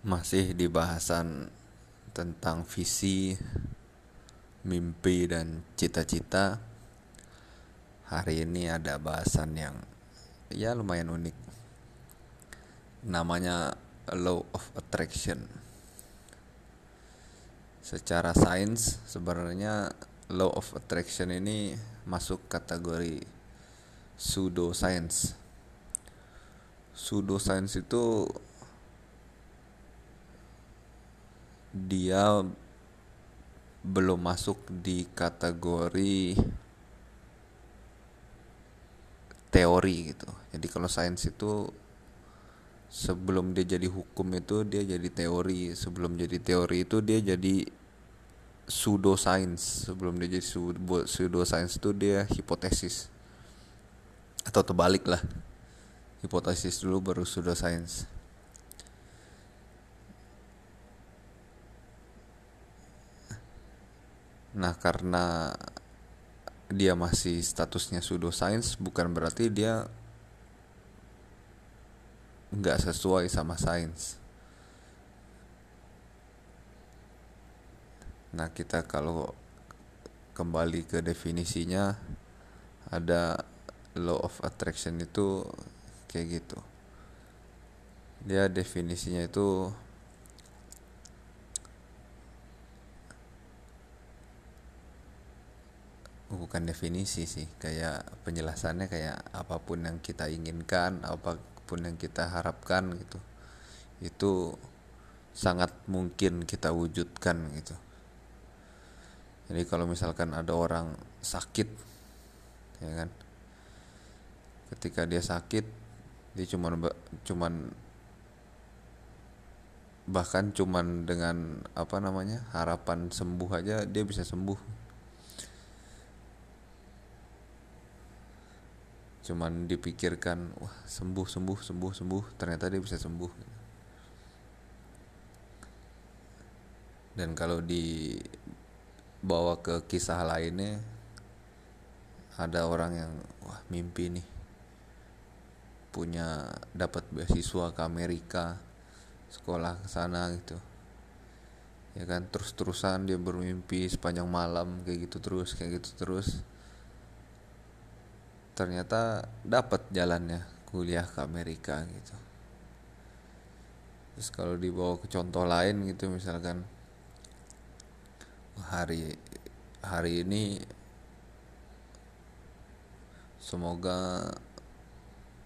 Masih di bahasan tentang visi, mimpi, dan cita-cita. Hari ini ada bahasan yang ya lumayan unik. Namanya Law of Attraction. Secara sains sebenarnya Law of Attraction ini masuk kategori pseudoscience. Pseudoscience itu dia belum masuk di kategori teori gitu. Jadi kalau sains itu sebelum dia jadi hukum itu dia jadi teori, sebelum jadi teori itu dia jadi pseudoscience. Sebelum dia jadi pseudoscience itu dia hipotesis. Atau terbalik lah. Hipotesis dulu baru pseudoscience. Nah, karena dia masih statusnya pseudoscience bukan berarti dia nggak sesuai sama sains. Nah, kita kalau kembali ke definisinya ada law of attraction itu kayak gitu. Dia definisinya itu bukan definisi sih. Kayak penjelasannya kayak apa pun yang kita inginkan apa pun yang kita harapkan gitu. Itu sangat mungkin kita wujudkan gitu. Jadi kalau misalkan ada orang sakit ya kan? Ketika dia sakit dia cuman cuman bahkan cuman dengan apa namanya harapan sembuh aja dia bisa sembuh cuman dipikirkan wah sembuh sembuh sembuh sembuh ternyata dia bisa sembuh dan kalau dibawa ke kisah lainnya ada orang yang wah mimpi nih. Punya dapat beasiswa ke Amerika sekolah ke sana gitu. Ya kan terus terusan dia bermimpi sepanjang malam kayak gitu terus kayak gitu terus ternyata dapat jalannya kuliah ke Amerika gitu. Terus kalau dibawa ke contoh lain gitu misalkan hari hari ini semoga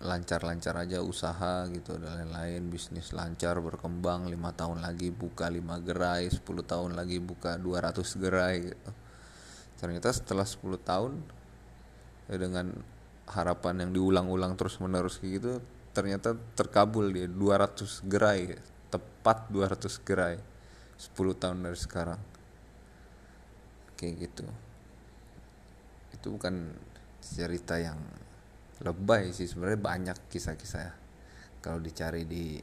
lancar-lancar aja usaha gitu dan lain-lain. Bisnis lancar berkembang lima tahun lagi buka lima gerai 10 tahun lagi buka 200 gerai gitu. Ternyata setelah 10 tahun ya dengan harapan yang diulang-ulang terus menerus gitu ternyata terkabul dia. 200 gerai tepat 200 gerai 10 tahun dari sekarang. Kayak gitu. Itu bukan cerita yang lebay sih sebenarnya banyak kisah-kisah kalau dicari di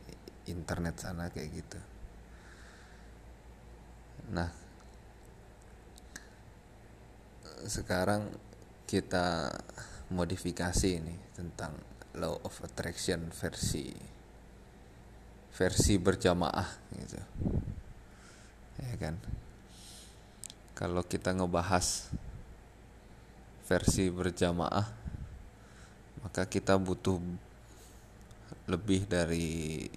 internet sana kayak gitu. Nah sekarang kita modifikasi ini tentang law of attraction versi versi berjamaah gitu. Ya kan? Kalau kita ngebahas versi berjamaah maka kita butuh lebih dari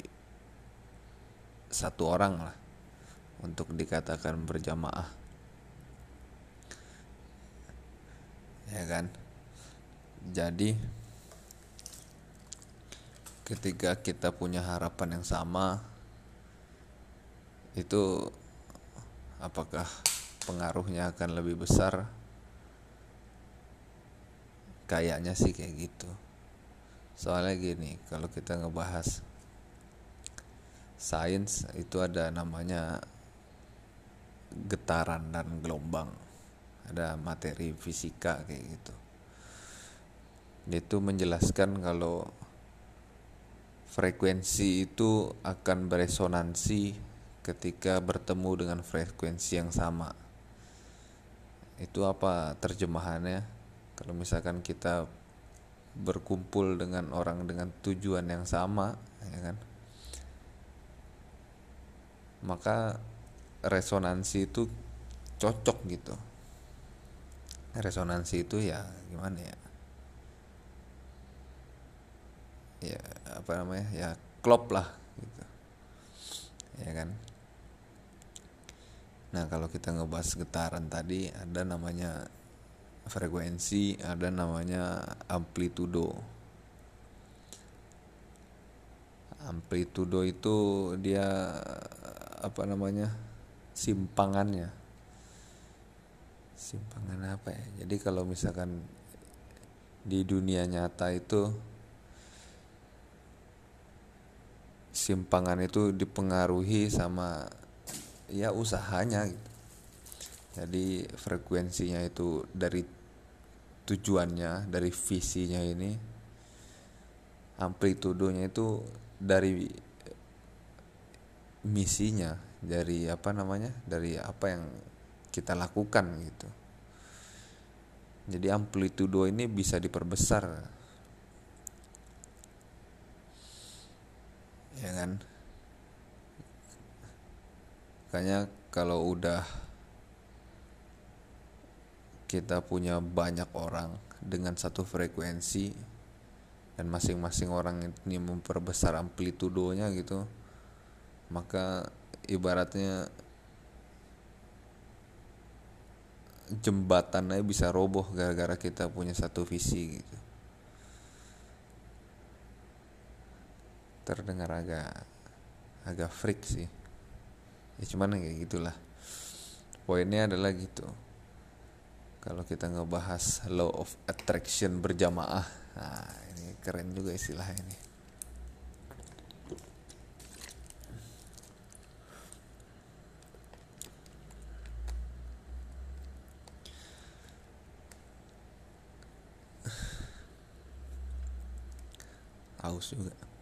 satu orang lah untuk dikatakan berjamaah. Ya kan jadi ketika kita punya harapan yang sama itu apakah pengaruhnya akan lebih besar? Kayaknya sih kayak gitu. Soalnya gini kalau kita ngebahas sains itu ada namanya getaran dan gelombang. Ada materi fisika kayak gitu itu menjelaskan kalau frekuensi itu akan beresonansi ketika bertemu dengan frekuensi yang sama. Itu apa terjemahannya? Kalau misalkan kita berkumpul dengan orang dengan tujuan yang sama, ya kan? maka resonansi itu cocok gitu resonansi itu ya gimana ya ya apa namanya? Ya klop lah gitu. Ya kan? Nah kalau kita ngebahas getaran tadi ada namanya frekuensi ada namanya amplitudo. Amplitudo itu dia apa namanya? Simpangannya. Simpangan apa ya? Jadi kalau misalkan di dunia nyata itu simpangan itu dipengaruhi sama ya usahanya gitu. jadi frekuensinya itu dari tujuannya dari visinya ini amplitudonya itu dari misinya dari apa namanya dari apa yang kita lakukan gitu jadi amplitudo ini bisa diperbesar ya kan? Makanya kalau udah kita punya banyak orang dengan satu frekuensi dan masing-masing orang ini memperbesar amplitudonya gitu maka ibaratnya jembatannya bisa roboh gara-gara kita punya satu visi gitu terdengar agak agak freak sih. Ya cuman kayak gitulah. Poinnya adalah gitu. Kalau kita ngebahas law of attraction berjamaah nah ini keren juga istilah ini. Haus juga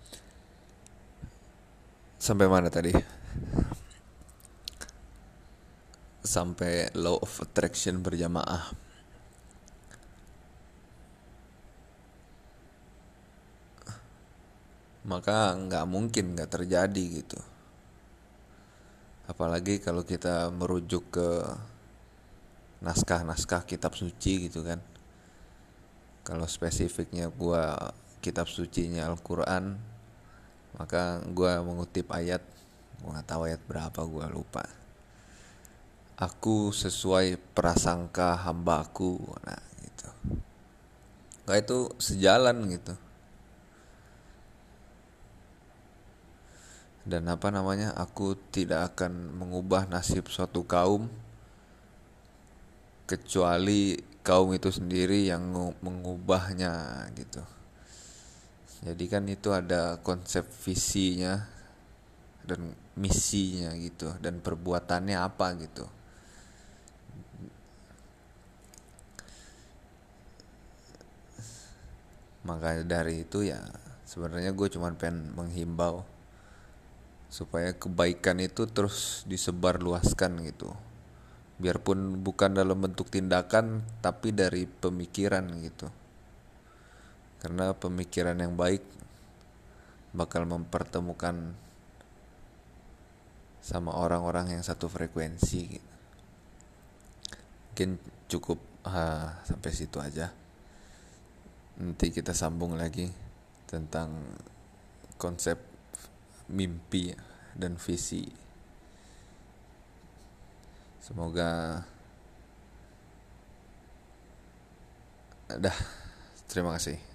sampai mana tadi? Sampai law of attraction berjamaah. Maka nggak mungkin nggak terjadi gitu. Apalagi kalau kita merujuk ke naskah-naskah kitab suci gitu kan. Kalau spesifiknya gua kitab sucinya Al-Quran maka gue mengutip ayat gue nggak tahu ayat berapa gue lupa. Aku sesuai prasangka hambaku nah gitu. Gak itu sejalan gitu. Dan apa namanya aku tidak akan mengubah nasib suatu kaum kecuali kaum itu sendiri yang mengubahnya gitu jadi kan itu ada konsep visinya dan misinya gitu dan perbuatannya apa gitu. Maka dari itu ya sebenarnya gue cuma pengen menghimbau supaya kebaikan itu terus disebar luaskan gitu. Biarpun bukan dalam bentuk tindakan tapi dari pemikiran gitu karena pemikiran yang baik bakal mempertemukan sama orang-orang yang satu frekuensi gitu. mungkin cukup uh, sampai situ aja. Nanti kita sambung lagi tentang konsep mimpi dan visi. Semoga dah terima kasih